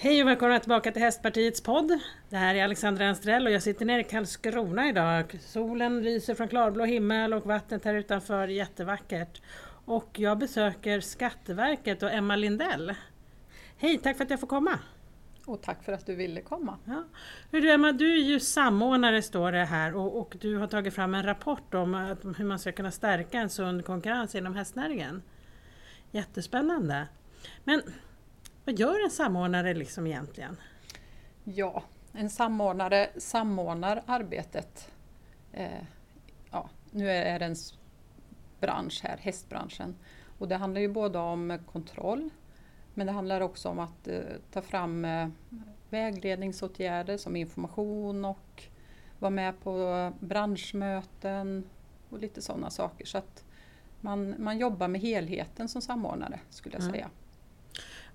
Hej och välkomna tillbaka till Hästpartiets podd. Det här är Alexandra Anstrell och jag sitter nere i Karlskrona idag. Solen lyser från klarblå himmel och vattnet här utanför är jättevackert. Och jag besöker Skatteverket och Emma Lindell. Hej, tack för att jag får komma. Och tack för att du ville komma. Ja. Du Emma, du är ju samordnare står det här och, och du har tagit fram en rapport om att, hur man ska kunna stärka en sund konkurrens inom hästnäringen. Jättespännande. Men vad gör en samordnare liksom egentligen? Ja, en samordnare samordnar arbetet. Eh, ja, nu är det en bransch här, hästbranschen. Och det handlar ju både om kontroll men det handlar också om att eh, ta fram eh, vägledningsåtgärder som information och vara med på branschmöten och lite sådana saker. Så att man, man jobbar med helheten som samordnare skulle jag mm. säga.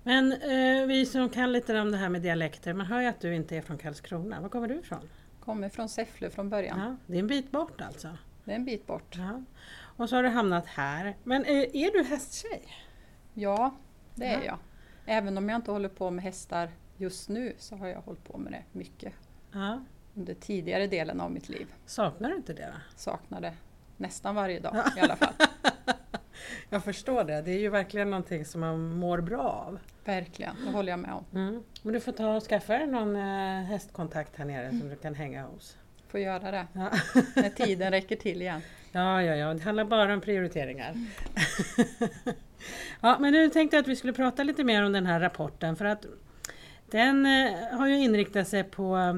Men eh, vi som kan lite om det här med dialekter, man hör ju att du inte är från Karlskrona. Var kommer du ifrån? Kommer från Säffle från början. Ja, det är en bit bort alltså? Det är en bit bort. Ja. Och så har du hamnat här. Men är, eh, är du hästtjej? Ja, det är ja. jag. Även om jag inte håller på med hästar just nu så har jag hållit på med det mycket. Ja. Under tidigare delen av mitt liv. Saknar du inte det? Då? Saknar det nästan varje dag ja. i alla fall. Jag förstår det. Det är ju verkligen någonting som man mår bra av. Verkligen, det håller jag med om. Mm. Men du får ta och skaffa dig någon eh, hästkontakt här nere mm. som du kan hänga hos. Får göra det. Ja. När tiden räcker till igen. Ja, ja, ja. Det handlar bara om prioriteringar. Mm. ja, men nu tänkte jag att vi skulle prata lite mer om den här rapporten för att den eh, har ju inriktat sig på eh,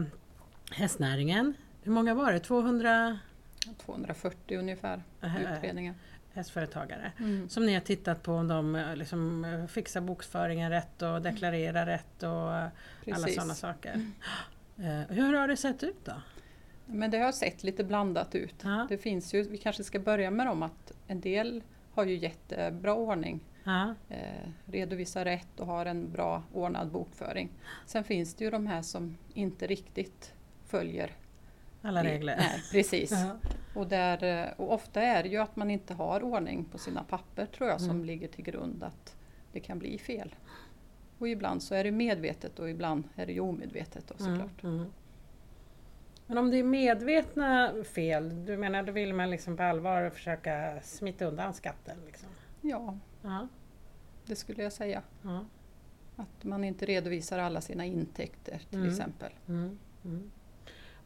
hästnäringen. Hur många var det? 200? 240 ungefär utredningar hästföretagare som ni har tittat på om de eh, liksom eh, fixar bokföringen rätt och deklarerar rätt och Precis. alla sådana saker. Mm. Hur har det sett ut då? Men det har sett lite blandat ut. Ja. Det finns ju, vi kanske ska börja med dem att en del har ju jättebra ordning. Ja. Eh, redovisar rätt och har en bra ordnad bokföring. Sen finns det ju de här som inte riktigt följer alla regler. Nej, precis. Ja. Och, där, eh, och ofta är det ju att man inte har ordning på sina papper tror jag som mm. ligger till grund att det kan bli fel. Och ibland så är det medvetet och ibland är det omedvetet då, såklart. Mm, mm. Men om det är medvetna fel, du menar då vill man liksom på allvar försöka smita undan skatten? Liksom? Ja, ja, det skulle jag säga. Ja. Att man inte redovisar alla sina intäkter till mm. exempel.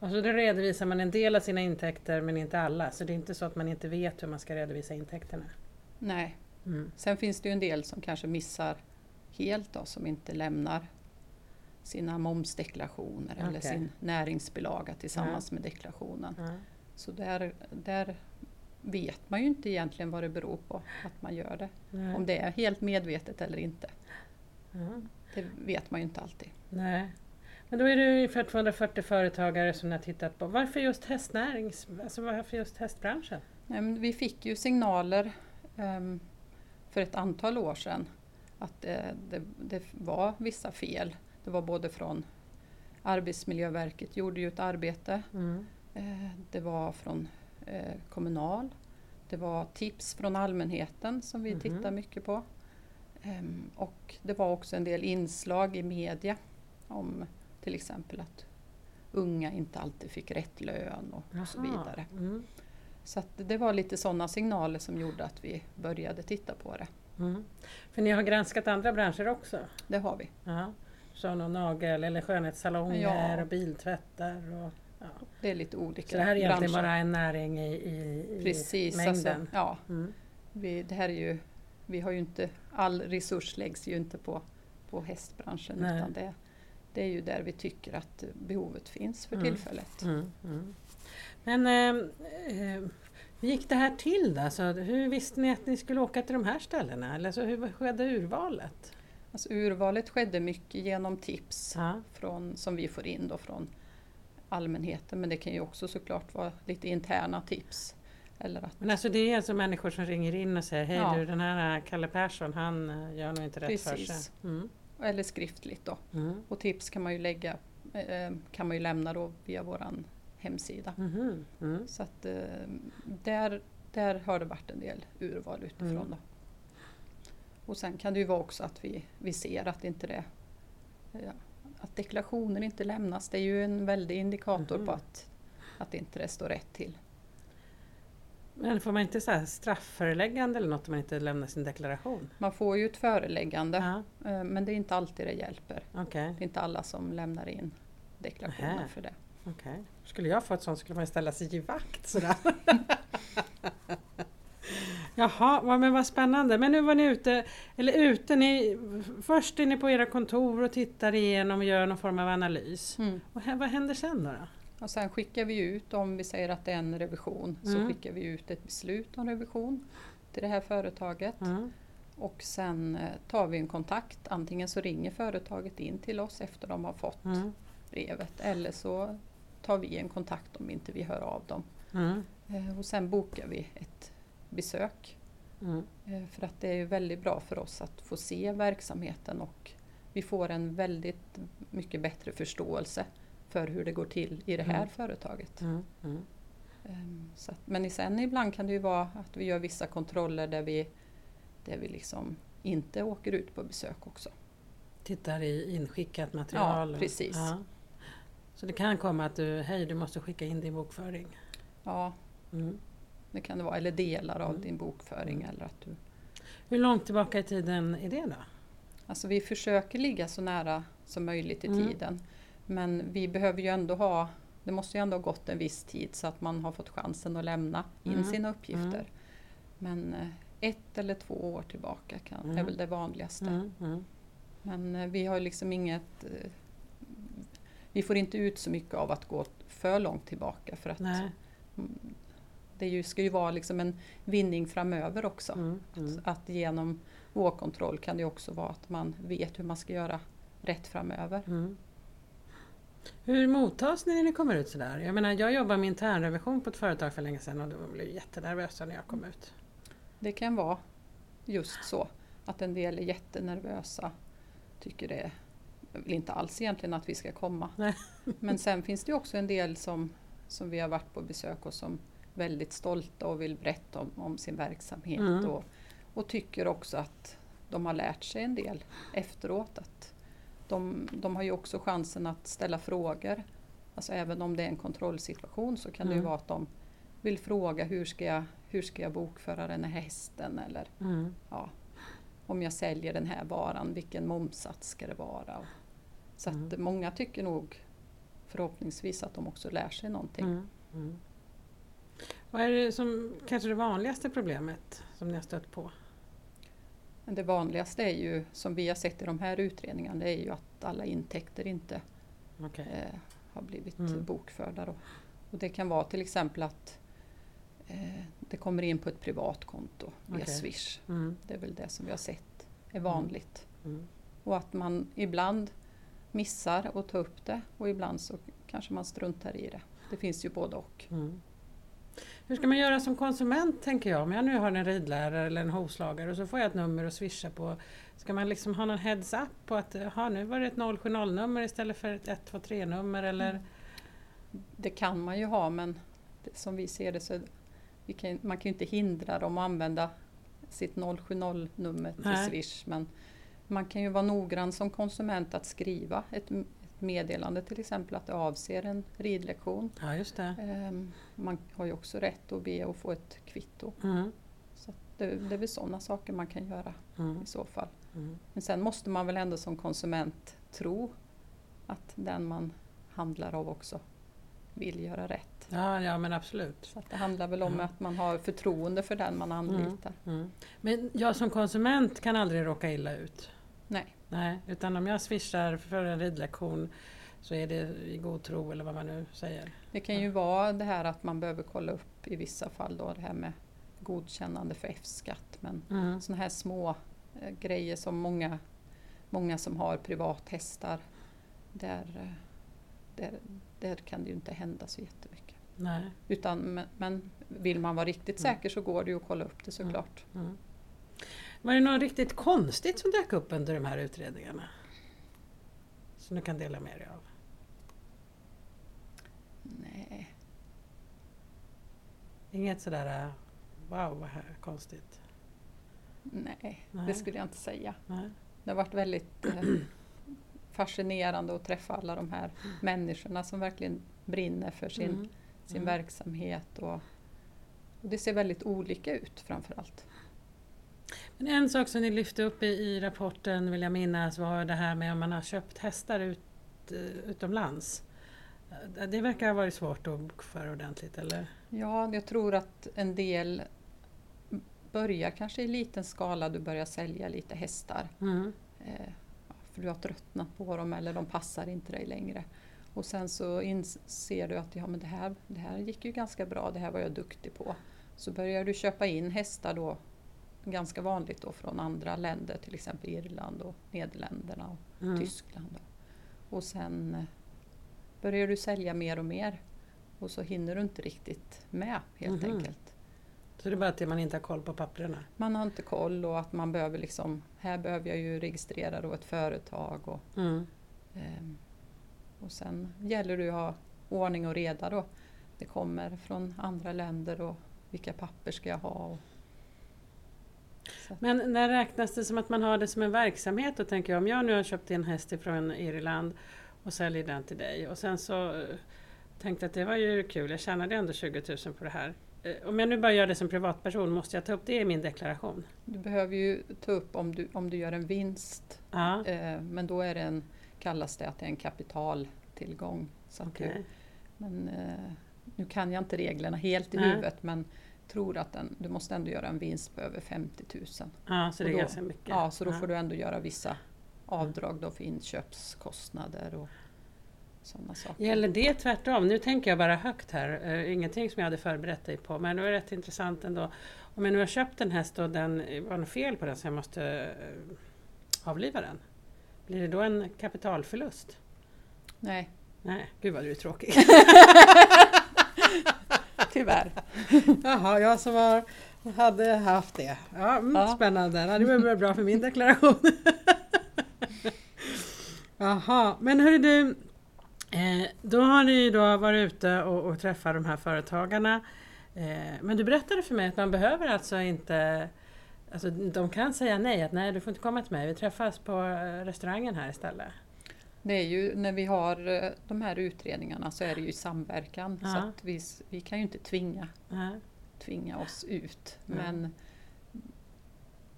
Mm. Mm. Och så då redovisar man en del av sina intäkter men inte alla, så det är inte så att man inte vet hur man ska redovisa intäkterna? Nej. Mm. Sen finns det ju en del som kanske missar helt då, som inte lämnar sina momsdeklarationer okay. eller sin näringsbilaga tillsammans ja. med deklarationen. Ja. Så där, där vet man ju inte egentligen vad det beror på att man gör det. Nej. Om det är helt medvetet eller inte. Ja. Det vet man ju inte alltid. Nej. Men då är det ungefär 240 företagare som ni har tittat på. Varför just hästnärings, alltså varför just hästbranschen? vi fick ju signaler um, för ett antal år sedan att det, det, det, var vissa fel. Det var både från Arbetsmiljöverket gjorde ju ett arbete. Mm. Eh, det var från eh, Kommunal. Det var tips från allmänheten som vi mm. tittar mycket på. Um, och det var också en del inslag i media om till exempel att unga inte alltid fick rätt lön och, och så vidare. Mm. Så det var lite sådana signaler som gjorde att vi började titta på det. Mm. För ni har granskat andra branscher också? Det har vi. Aha. Så och nagel eller skönhetssalonger ja. och biltvättar? Och, ja. Det är lite olika Så det här är egentligen bara en näring i, i, Precis, mängden? Alltså, ja. Mm. Vi, det här är ju, vi har ju inte, all resurs läggs ju inte på, på hästbranschen Nej. utan det, det är ju där vi tycker att behovet finns för mm. tillfället. Mm, mm. Men eh, eh, hur gick det här till då? Så hur visste ni att ni skulle åka till de här ställena? Eller så hur skedde urvalet? Alltså urvalet skedde mycket genom tips från, som vi får in då från allmänheten men det kan ju också såklart vara lite interna tips. Eller att... Men alltså det är alltså människor som ringer in och säger Hej ja. du den här Kalle Persson han eh, gör nog inte rätt Precis. för sig. Mm eller skriftligt då. Mm. Och tips kan man ju lägga eh, kan man ju lämna då via våran hemsida. Mm. Mm. Så att eh, där, där har det varit en del urval utifrån. Mm. Då. Och sen kan det ju vara också att vi, vi ser att inte det ja, att deklarationer inte lämnas, det är ju en väldig indikator Mhm. på att, att inte det står rätt till. Men får man inte så här straffföreläggande eller något om man inte lämnar sin deklaration? Man får ju ett föreläggande, Ja, eh, men det är inte alltid det hjälper. okej. Det är inte alla som lämnar in deklarationer Nähä. för det. okej. Skulle jag få ett sånt skulle man ställa sig i vakt sådär. Jaha, men vad spännande. Men nu var ni ute, eller ute, ni, först är ni på era kontor och tittar igenom och gör någon form av analys. Mm. Och vad händer sen då? då? Och sen skickar vi ut, om vi säger att det är en revision, så Mm. skickar vi ut ett beslut om revision till det här företaget. Mm. Och sen eh, tar vi en kontakt. Antingen så ringer företaget in till oss efter de har fått Mm. brevet eller så tar vi en kontakt om inte vi hör av dem. Mm. Eh, Och sen bokar vi ett besök. Mm. Eh, För att det är väldigt bra för oss att få se verksamheten och vi får en väldigt mycket bättre förståelse för hur det går till i det här Mm. företaget. Mm. Ehm, Så att, men sen ibland kan det ju vara att vi gör vissa kontroller där vi, där vi liksom inte åker ut på besök också. Tittar i inskickat material. Ja, precis. Så det kan komma att du, hej du måste skicka in din bokföring. Ja, Mm. det kan det vara. Eller delar av Mm. din bokföring. Mm. Eller att du, Hur långt tillbaka i tiden är det då? alltså vi försöker ligga så nära som möjligt i Mm. tiden. Men vi behöver ju ändå ha, det måste ju ändå ha gått en viss tid så att man har fått chansen att lämna in Mm. sina uppgifter. Mm. Men eh, ett eller två år tillbaka kan, är Mm. väl det vanligaste. Mm. Men eh, vi har liksom inget... eh, Vi får inte ut så mycket av att gå för långt tillbaka för att Nej. det är ju, ska ju vara liksom en vinning framöver också. Mm. Mm. Att genom vår kontroll kan det också vara att man vet hur man ska göra rätt framöver. Mm. Hur mottas ni när ni kommer ut sådär? Jag menar, jag jobbar med internrevision på ett företag för länge sedan och de blev jättenervösa när jag kom ut. Det kan vara just så att en del är jättenervösa, tycker det vill inte alls egentligen att vi ska komma. Nej. Men sen finns det ju också en del som, som vi har varit på besök och som är väldigt stolta och vill berätta om, om sin verksamhet Mm. och, och tycker också att de har lärt sig en del efteråt. Att de, de har ju också chansen att ställa frågor. Alltså även om det är en kontrollsituation så kan det ju Mm. vara att de vill fråga hur ska jag, hur ska jag bokföra den här hästen eller Mm. ja, om jag säljer den här varan, vilken momsats ska det vara? Så att Mm. många tycker nog förhoppningsvis att de också lär sig någonting. Mm. Mm. Vad är det som kanske det vanligaste problemet som ni har stött på? Men det vanligaste är ju, som vi har sett i de här utredningarna, det är ju att alla intäkter inte Okej. eh, har blivit Mm. bokförda. Då. Och det kan vara till exempel att eh, det kommer in på ett privat konto via Okej. Swish. Mm. Det är väl det som vi har sett är vanligt. Mm. Och att man ibland missar att ta upp det och ibland så kanske man struntar i det. Det finns ju både och. Mm. Hur ska man göra som konsument tänker jag? Om jag nu har en ridlärare eller en hovslagare och så får jag ett nummer att swisha på. Ska man liksom ha någon heads-up på att aha, nu var det ett 070-nummer istället för ett 123-nummer eller? Det kan man ju ha men som vi ser det så kan, man kan ju inte hindra dem att använda sitt 070-nummer till Nej. Swish. Men man kan ju vara noggrann som konsument att skriva ett meddelande till exempel att det avser en ridlektion. Ja, just det. Ehm, Man har ju också rätt att be att få ett kvitto. Mm. Så det, det är väl sådana saker man kan göra Mm. i så fall. Mm. Men sen måste man väl ändå som konsument tro att den man handlar av också vill göra rätt. Ja, ja, men absolut. Så det handlar väl om Ja. att man har förtroende för den man anlitar. Mm. Men jag som konsument kan aldrig råka illa ut? Nej, Nej, utan om jag swishar för en ridlektion så är det i god tro eller vad man nu säger. det kan ju vara det här att man behöver kolla upp i vissa fall då det här med godkännande för F-skatt. Men Mm. sådana här små eh, grejer som många, många som har privathästar, där, eh, där, där kan det ju inte hända så jättemycket. Nej. Utan, men, men vill man vara riktigt Mm. säker så går det ju att kolla upp det såklart. Mm. Var det något riktigt konstigt som dök upp under de här utredningarna? Som du kan dela med dig av? Nej, Inget sådär äh, wow vad här konstigt? nej, Nej. det skulle jag inte säga. Nej. Det har varit väldigt eh, fascinerande att träffa alla de här människorna som verkligen brinner för sin, Mm. sin Mm. verksamhet. Och, och det ser väldigt olika ut framförallt. Men en sak som ni lyfte upp i, i rapporten vill jag minnas var det här med om man har köpt hästar ut, eh, utomlands. Eh, Det verkar ha varit svårt att bokföra ordentligt eller? Ja, jag tror att en del börjar kanske i liten skala, du börjar sälja lite hästar. Mm. Eh, för du har tröttnat på dem eller de passar inte dig längre. Och sen så inser du att ja, men det, här, det här gick ju ganska bra, det här var jag duktig på. Så börjar du köpa in hästar då, ganska vanligt då från andra länder, till exempel Irland och Nederländerna och Mm. Tyskland. Då. Och sen eh, börjar du sälja mer och mer och så hinner du inte riktigt med helt Mhm. enkelt. Så det är bara att man inte har koll på papperna? Man har inte koll och att man behöver liksom, här behöver jag ju registrera då ett företag och Mm. Ehm, Och sen gäller det att ha ordning och reda då. Det kommer från andra länder och vilka papper ska jag ha? Och Men när räknas det som att man har det som en verksamhet? Då tänker jag om jag nu har köpt en häst ifrån Irland och säljer den till dig och sen så eh, tänkte att det var ju kul, jag tjänade ändå 20 000 på det här. Eh, Om jag nu bara gör det som privatperson, måste jag ta upp det i min deklaration? Du behöver ju ta upp om du, om du gör en vinst, Ja, eh, men då är det en, kallas det att det är en kapitaltillgång. Så okej. du, men, eh, nu kan jag inte reglerna helt i Nej. huvudet men tror att den, du måste ändå göra en vinst på över 50 000. Ja, så det är då- ganska mycket. Ja, så då får du ändå göra vissa avdrag då för inköpskostnader och sådana saker. Gäller det tvärtom? Nu tänker jag bara högt här, eh, ingenting som jag hade förberett dig på, men det var rätt intressant ändå. Om jag nu har köpt en häst och den var något fel på den så jag måste eh, avliva den, blir det då en kapitalförlust? Nej, Nej, gud vad du är tråkig. tyvärr. Jaha, jag som har, hade haft det. Ja, mm, Ja. Spännande, det varit bra för min deklaration. Jaha, men hörru du, eh, då har ni ju då varit ute och, och träffat de här företagarna. Eh, men du berättade för mig att man behöver alltså inte Alltså de kan säga nej, att nej du får inte komma till mig, vi träffas på eh, restaurangen här istället. Det är ju när vi har eh, de här utredningarna så är det ju i samverkan. Så Ja. att vi, vi kan ju inte tvinga, Nej. tvinga oss ut. Nej. Men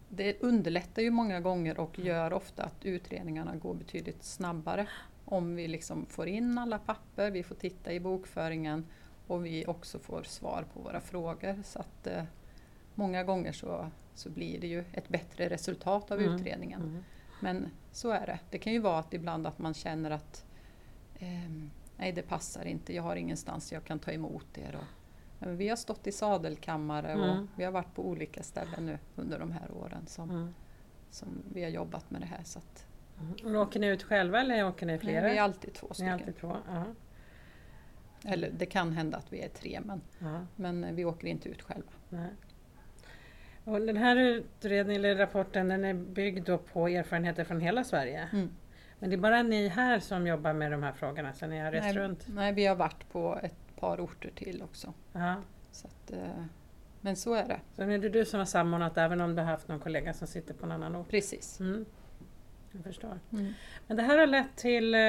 det underlättar ju många gånger och gör ofta att utredningarna går betydligt snabbare. Om vi liksom får in alla papper, vi får titta i bokföringen och vi också får svar på våra frågor. Så att eh, många gånger så, så blir det ju ett bättre resultat av Mm. utredningen. Mm. Men så är det. Det kan ju vara att ibland att man känner att ehm, nej det passar inte, jag har ingenstans jag kan ta emot er. Och, vi har stått i sadelkammare och Mm. vi har varit på olika ställen nu under de här åren som, Mm. som vi har jobbat med det här. Så att, Mm. Och åker ni ut själva eller åker ni nej, flera? vi är alltid två stycken. alltid två? Eller det kan hända att vi är tre men, Ja. men vi åker inte ut själva. Nej. Och den här utredningen eller rapporten den är byggd på erfarenheter från hela Sverige. Mm. Men det är bara ni här som jobbar med de här frågorna så ni har rest Nej, runt? nej, vi har varit på ett par orter till också. Ja. Så att, eh, men så är det, Så nu är det du som har samordnat även om du har haft någon kollega som sitter på en annan ort? precis. Mm. Jag förstår. Mm. Men det här har lett till eh,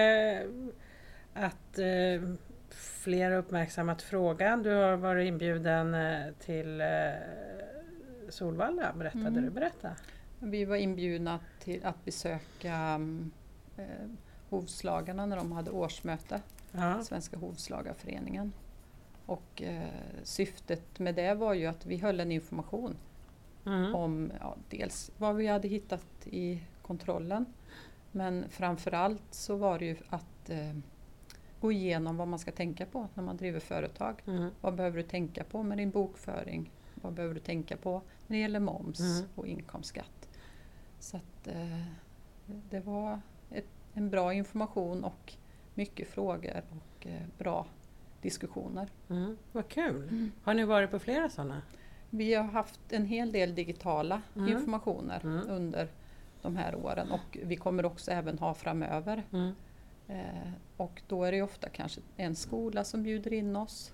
att eh, fler har uppmärksammat frågan. Du har varit inbjuden till Solvalla berättade Mm. du. Berätta. Vi var inbjudna till att besöka eh, hovslagarna när de hade årsmöte, Ja. Svenska hovslagarföreningen. Och eh, syftet med det var ju att vi höll en information Mm. om ja, dels vad vi hade hittat i kontrollen men framförallt så var det ju att eh, gå igenom vad man ska tänka på när man driver företag. Mm. Vad behöver du tänka på med din bokföring? Vad behöver du tänka på när det gäller moms Mm. och inkomstskatt? Så att, eh, det var ett, en bra information och mycket frågor och eh, bra diskussioner. Mm. Vad kul! Har ni varit på flera sådana? Vi har haft en hel del digitala Mm. informationer Mm. under de här åren och vi kommer också även ha framöver. Mm. Eh, och då är det ofta kanske en skola som bjuder in oss.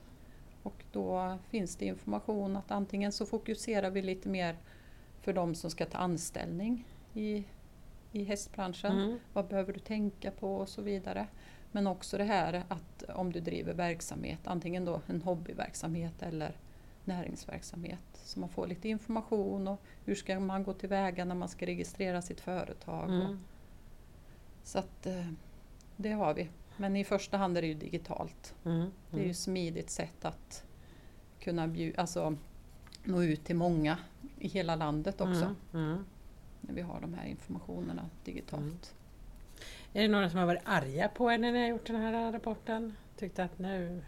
Och då finns det information att antingen så fokuserar vi lite mer för de som ska ta anställning i i hästbranschen. Mm. Vad behöver du tänka på och så vidare. Men också det här att om du driver verksamhet, antingen då en hobbyverksamhet eller näringsverksamhet. Så man får lite information och hur ska man gå tillväga när man ska registrera sitt företag. Mm. så att eh, det har vi. Men i första hand är det ju digitalt. Mm. Det är ju ett smidigt sätt att kunna bjuda, alltså, nå ut till många i hela landet också. Mm. Mm. När vi har de här informationerna digitalt. Mm. Är det några som har varit arga på er när ni har gjort den här rapporten? Tyckte att nu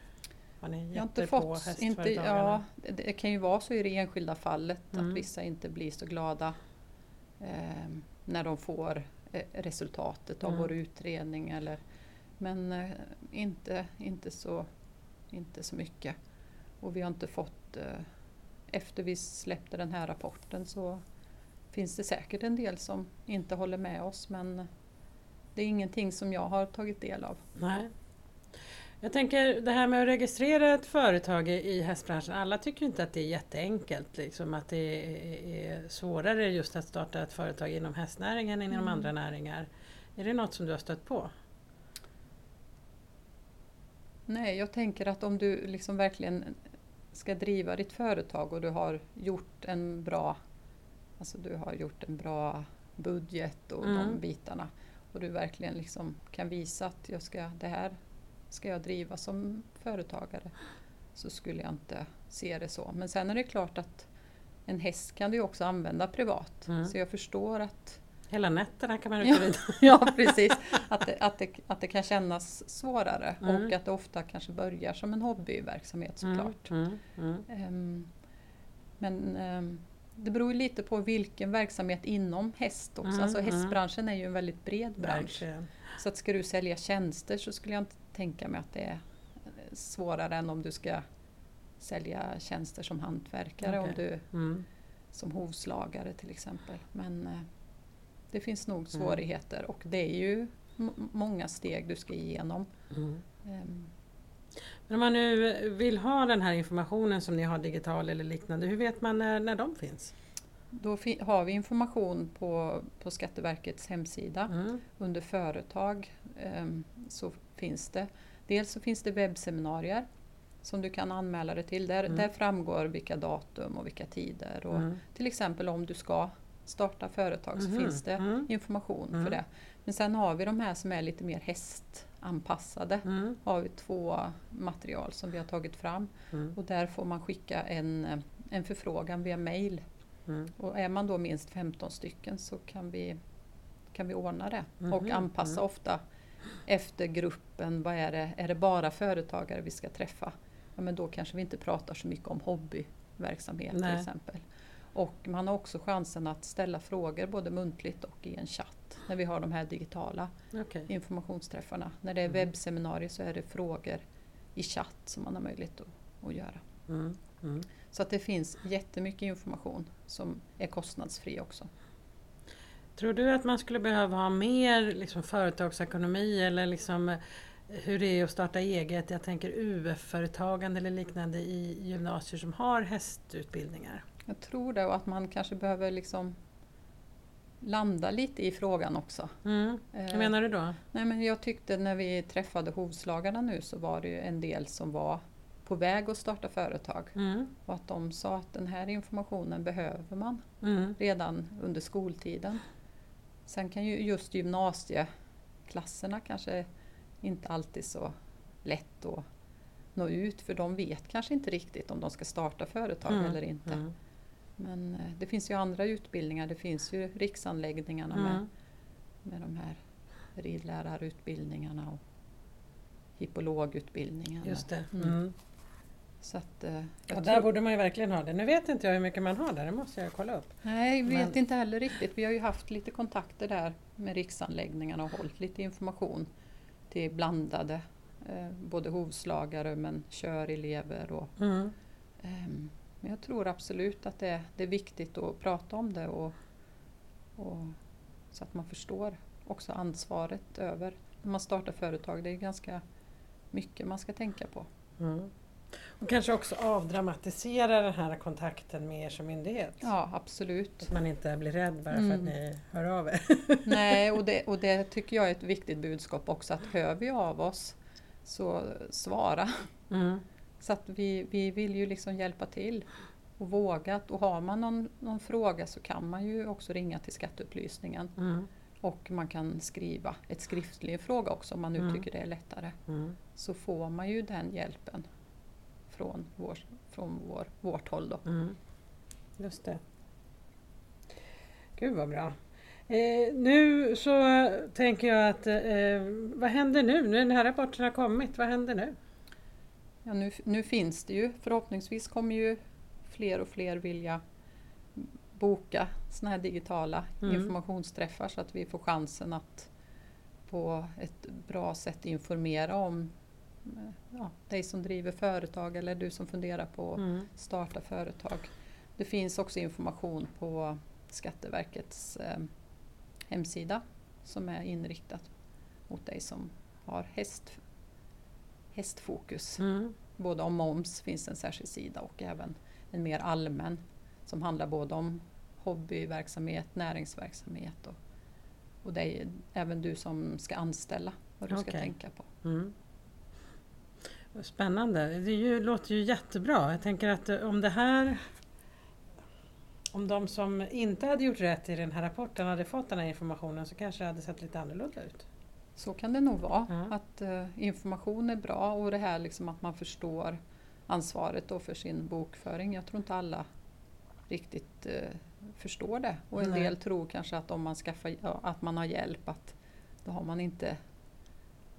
var ni Jag har inte fått, inte, ja, det, det kan ju vara så i det enskilda fallet Mm. att vissa inte blir så glada eh, när de får eh, resultatet av Mm. vår utredning. Eller, men eh, inte, inte, så, inte så mycket. Och vi har inte fått, eh, efter vi släppte den här rapporten så finns det säkert en del som inte håller med oss men det är ingenting som jag har tagit del av. Nej. Jag tänker det här med att registrera ett företag i, hästbranschen. Alla tycker inte att det är jätteenkelt. Liksom, att det är, är svårare just att starta ett företag inom hästnäringen än inom Mm. andra näringar. Är det något som du har stött på? Nej, jag tänker att om du liksom verkligen ska driva ditt företag och du har gjort en bra, alltså du har gjort en bra budget och Mm. de bitarna och du verkligen liksom kan visa att jag ska, det här ska jag driva som företagare så skulle jag inte se det så. Men sen är det klart att en häst kan du också använda privat. Mm. Så jag förstår att Hela nätterna kan man Ja. rycka vid. Ja precis, att det, att, det, att det kan kännas svårare Mm. och att det ofta kanske börjar som en hobbyverksamhet såklart. Mm, mm, Ehm, men ehm, det beror lite på vilken verksamhet inom häst också. Mm, alltså mm. hästbranschen är ju en väldigt bred bransch. verkligen. Så att ska du sälja tjänster så skulle jag inte tänka mig att det är eh, svårare än om du ska sälja tjänster som hantverkare, om Okej. du, Mm. som hovslagare till exempel. Men eh, det finns nog Mm. svårigheter och det är ju många steg du ska igenom. Mm. Ehm, Men om man nu vill ha den här informationen som ni har digital eller liknande, hur vet man när, när de finns? Då fi- har vi information på, på Skatteverkets hemsida. Mm. Under företag ehm, så finns det Dels så finns det webbseminarier som du kan anmäla dig till. Där, Mm. där framgår vilka datum och vilka tider. Och Mm. Till exempel om du ska starta företag så Mhm. finns det Mm. information Mm. för det. Men sen har vi de här som är lite mer hästanpassade. Mm. har vi två material som vi har tagit fram Mm. och där får man skicka en, eh, en förfrågan via mail. Mm. Och är man då minst 15 stycken så kan vi, kan vi ordna det och Mhm, anpassa mm. ofta efter gruppen. Vad är det? Är det bara företagare vi ska träffa? Ja, men då kanske vi inte pratar så mycket om hobbyverksamhet Nej. till exempel. Och man har också chansen att ställa frågor både muntligt och i en chatt när vi har de här digitala Okej. informationsträffarna. När det är Mm. webbseminarier så är det frågor i chatt som man har möjlighet att, att göra. Mm. Mm. Så att det finns jättemycket information som är kostnadsfri också. Tror du att man skulle behöva ha mer liksom, företagsekonomi eller liksom, hur det är att starta eget? Jag tänker UF-företagande eller liknande i gymnasier som har hästutbildningar. Jag tror det och att man kanske behöver liksom landa lite i frågan också. Mm. Eh, Hur menar du då? Nej, men jag tyckte när vi träffade hovslagarna nu så var det ju en del som var på väg att starta företag Mm. och att de sa att den här informationen behöver man Mm. redan under skoltiden. Sen kan ju just gymnasieklasserna kanske inte alltid så lätt att nå ut för de vet kanske inte riktigt om de ska starta företag Mm. eller inte. Men eh, det finns ju andra utbildningar. Det finns ju riksanläggningarna med, Mm. med de här ridlärarutbildningarna och hippologutbildningen. Just det. Mm. Mm. Så att, eh, Ja, där borde man ju verkligen ha det. Nu vet inte jag hur mycket man har där, det måste jag kolla upp. Nej, vi vet Men- inte heller riktigt. Vi har ju haft lite kontakter där med riksanläggningarna och hållit lite information till blandade, eh, både hovslagare men körelever. Och, Mm. ehm, men jag tror absolut att det, det är viktigt att prata om det och, och, så att man förstår också ansvaret över när man startar företag. Det är ganska mycket man ska tänka på. Mm. Och kanske också avdramatisera den här kontakten med er som myndighet. Ja, absolut. Att man inte blir rädd bara för att Mm. ni hör av er. Nej, och det, och det tycker jag är ett viktigt budskap också att hör vi av oss så svara. Mm. Så att vi, vi vill ju liksom hjälpa till och våga. Och har man någon, någon fråga så kan man ju också ringa till skatteupplysningen. Mm. Och man kan skriva ett skriftlig fråga också om man nu Mm. tycker det är lättare. Mm. Så får man ju den hjälpen från, vår, från vår, vårt håll. Då. Mm. Just det. Gud vad bra. Eh, nu så tänker jag att eh, vad händer nu? Nu den här rapporten har kommit, vad händer nu? Ja, nu, nu finns det ju, förhoppningsvis kommer ju fler och fler vilja boka såna här digitala Mm. informationsträffar så att vi får chansen att på ett bra sätt informera om eh, ja, dig som driver företag eller du som funderar på Mm. att starta företag. Det finns också information på Skatteverkets eh, hemsida som är inriktat mot dig som har häst, hästfokus. Mm. Både om moms finns en särskild sida och även en mer allmän som handlar både om hobbyverksamhet, näringsverksamhet och, och det är även du som ska anställa vad du ska Okej. tänka på. Mm. Spännande, det ju, låter ju jättebra. Jag tänker att eh, om det här om de som inte hade gjort rätt i den här rapporten hade fått den här informationen så kanske det hade sett lite annorlunda ut. Så kan det nog vara. Ja. Att eh, information är bra och det här liksom att man förstår ansvaret då för sin bokföring. Jag tror inte alla riktigt eh, förstår det. Och en Nej. del tror kanske att om man skaffar, ja, att man har hjälp att då har man inte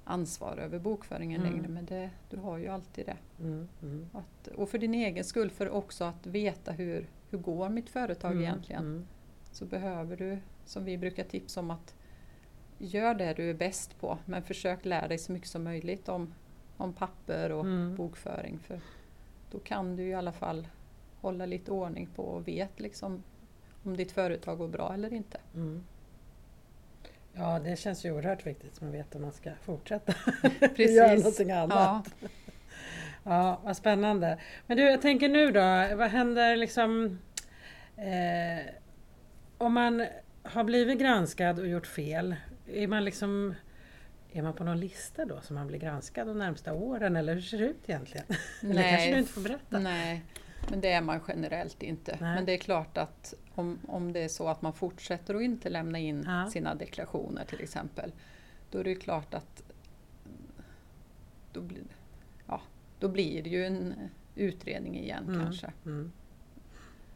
ansvar över bokföringen Mm. längre. Men det, du har ju alltid det. Mm. Mm. Att, och för din egen skull, för också att veta hur, hur går mitt företag Mm. egentligen. Mm. Så behöver du, som vi brukar tipsa om, att gör det du är bäst på. Men försök lära dig så mycket som möjligt om, om papper och Mm. bokföring. För då kan du i alla fall hålla lite ordning på och vet liksom om ditt företag går bra eller inte. Mm. Ja, det känns ju oerhört viktigt så man vet om man ska fortsätta Precis. göra någonting annat. Ja, Ja, vad spännande. Men du, jag tänker nu då, vad händer liksom eh, om man har blivit granskad och gjort fel? Är man liksom är man på någon lista då som man blir granskad de närmsta åren eller hur ser det ut egentligen? Eller kanske du inte får berätta? nej, men det är man generellt inte. Nej. Men det är klart att om, om det är så att man fortsätter att inte lämna in Ja. sina deklarationer till exempel. Då är det klart att då blir, ja, då blir det ju en utredning igen Mm. kanske. Mm.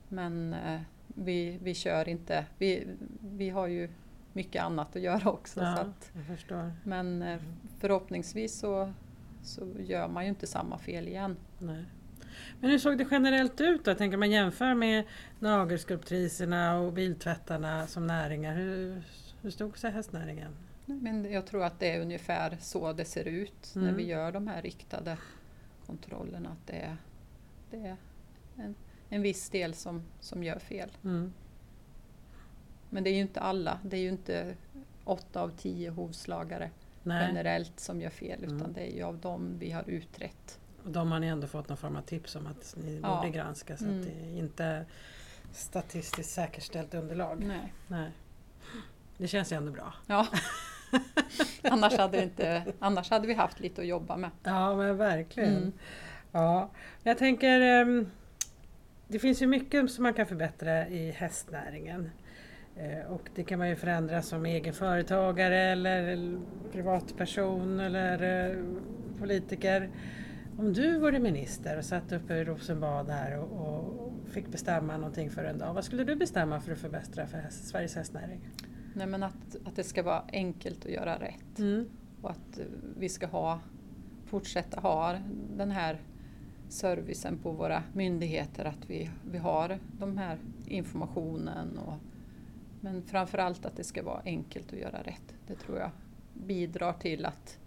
Men eh, vi, vi kör inte, vi, vi har ju mycket annat att göra också. Så Ja, att, jag förstår. men eh, förhoppningsvis så, så gör man ju inte samma fel igen. Nej. Men hur såg det generellt ut då? Jag tänker man jämför med nagelskulptriserna och biltvättarna som näringar. Hur, hur stod sig hästnäringen? Men jag tror att det är ungefär så det ser ut när Mm. vi gör de här riktade kontrollerna. Att det är, det är en, en viss del som, som gör fel. Mm. Men det är ju inte alla. Det är ju inte åtta av tio hovslagare Nej. generellt som gör fel utan Mm. det är ju av dem vi har utrett. Och de har ni ändå fått någon form av tips om att ni Ja. borde granska så Mm. att det är inte statistiskt säkerställt underlag. Nej. Nej. Det känns ju ändå bra. Ja. annars, hade inte, annars hade vi haft lite att jobba med. Ja men verkligen. Mm. Ja. Jag tänker ehm, Det finns ju mycket som man kan förbättra i hästnäringen. Eh, Och det kan man ju förändra som egen företagare eller privatperson eller eh, politiker. Om du vore minister och satt uppe i Rosenbad här och, och fick bestämma någonting för en dag. Vad skulle du bestämma för att förbättra för häst, Sveriges hästnäring? Nej, men att, att det ska vara enkelt att göra rätt. Mm. och att vi ska ha, fortsätta ha den här servicen på våra myndigheter, att vi, vi har de här informationen. Och, men framförallt att det ska vara enkelt att göra rätt. Det tror jag bidrar till att,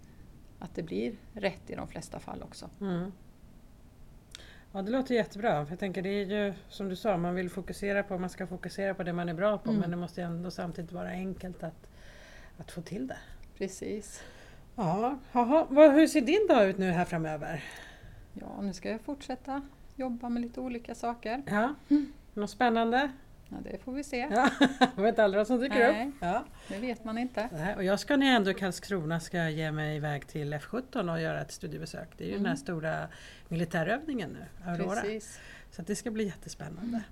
att det blir rätt i de flesta fall också. Mm. Ja det låter jättebra. Jag tänker det är ju som du sa, man vill fokusera på, man ska fokusera på det man är bra på Mm. men det måste ändå samtidigt vara enkelt att, att få till det. Precis. Ja. Vad, hur ser din dag ut nu här framöver? Ja, nu ska jag fortsätta jobba med lite olika saker. Ja. Något spännande? Ja, det får vi se. Ja. Jag vet aldrig vad som dyker Nej. upp. Ja. Det vet man inte. Nej, och jag ska när jag ändå i Karlskrona ska jag ge mig iväg till F17 och göra ett studiebesök. Det är ju den här Mm. stora militärövningen nu, Aurora. Precis. Så det ska bli jättespännande.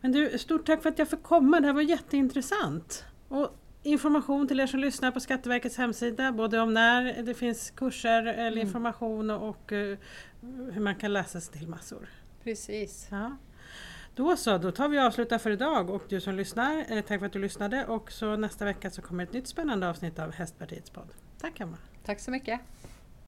Men du, stort tack för att jag fick komma. Det här var jätteintressant. Och information till er som lyssnar på Skatteverkets hemsida, både om när det finns kurser eller Mm. information och, och eh, hur man kan läsa sig till massor. Precis. Ja. Då så, då tar vi och avslutar för idag och du som lyssnar, eh, tack för att du lyssnade och så nästa vecka så kommer ett nytt spännande avsnitt av Hästpartiets podd. Tack Emma! Tack så mycket.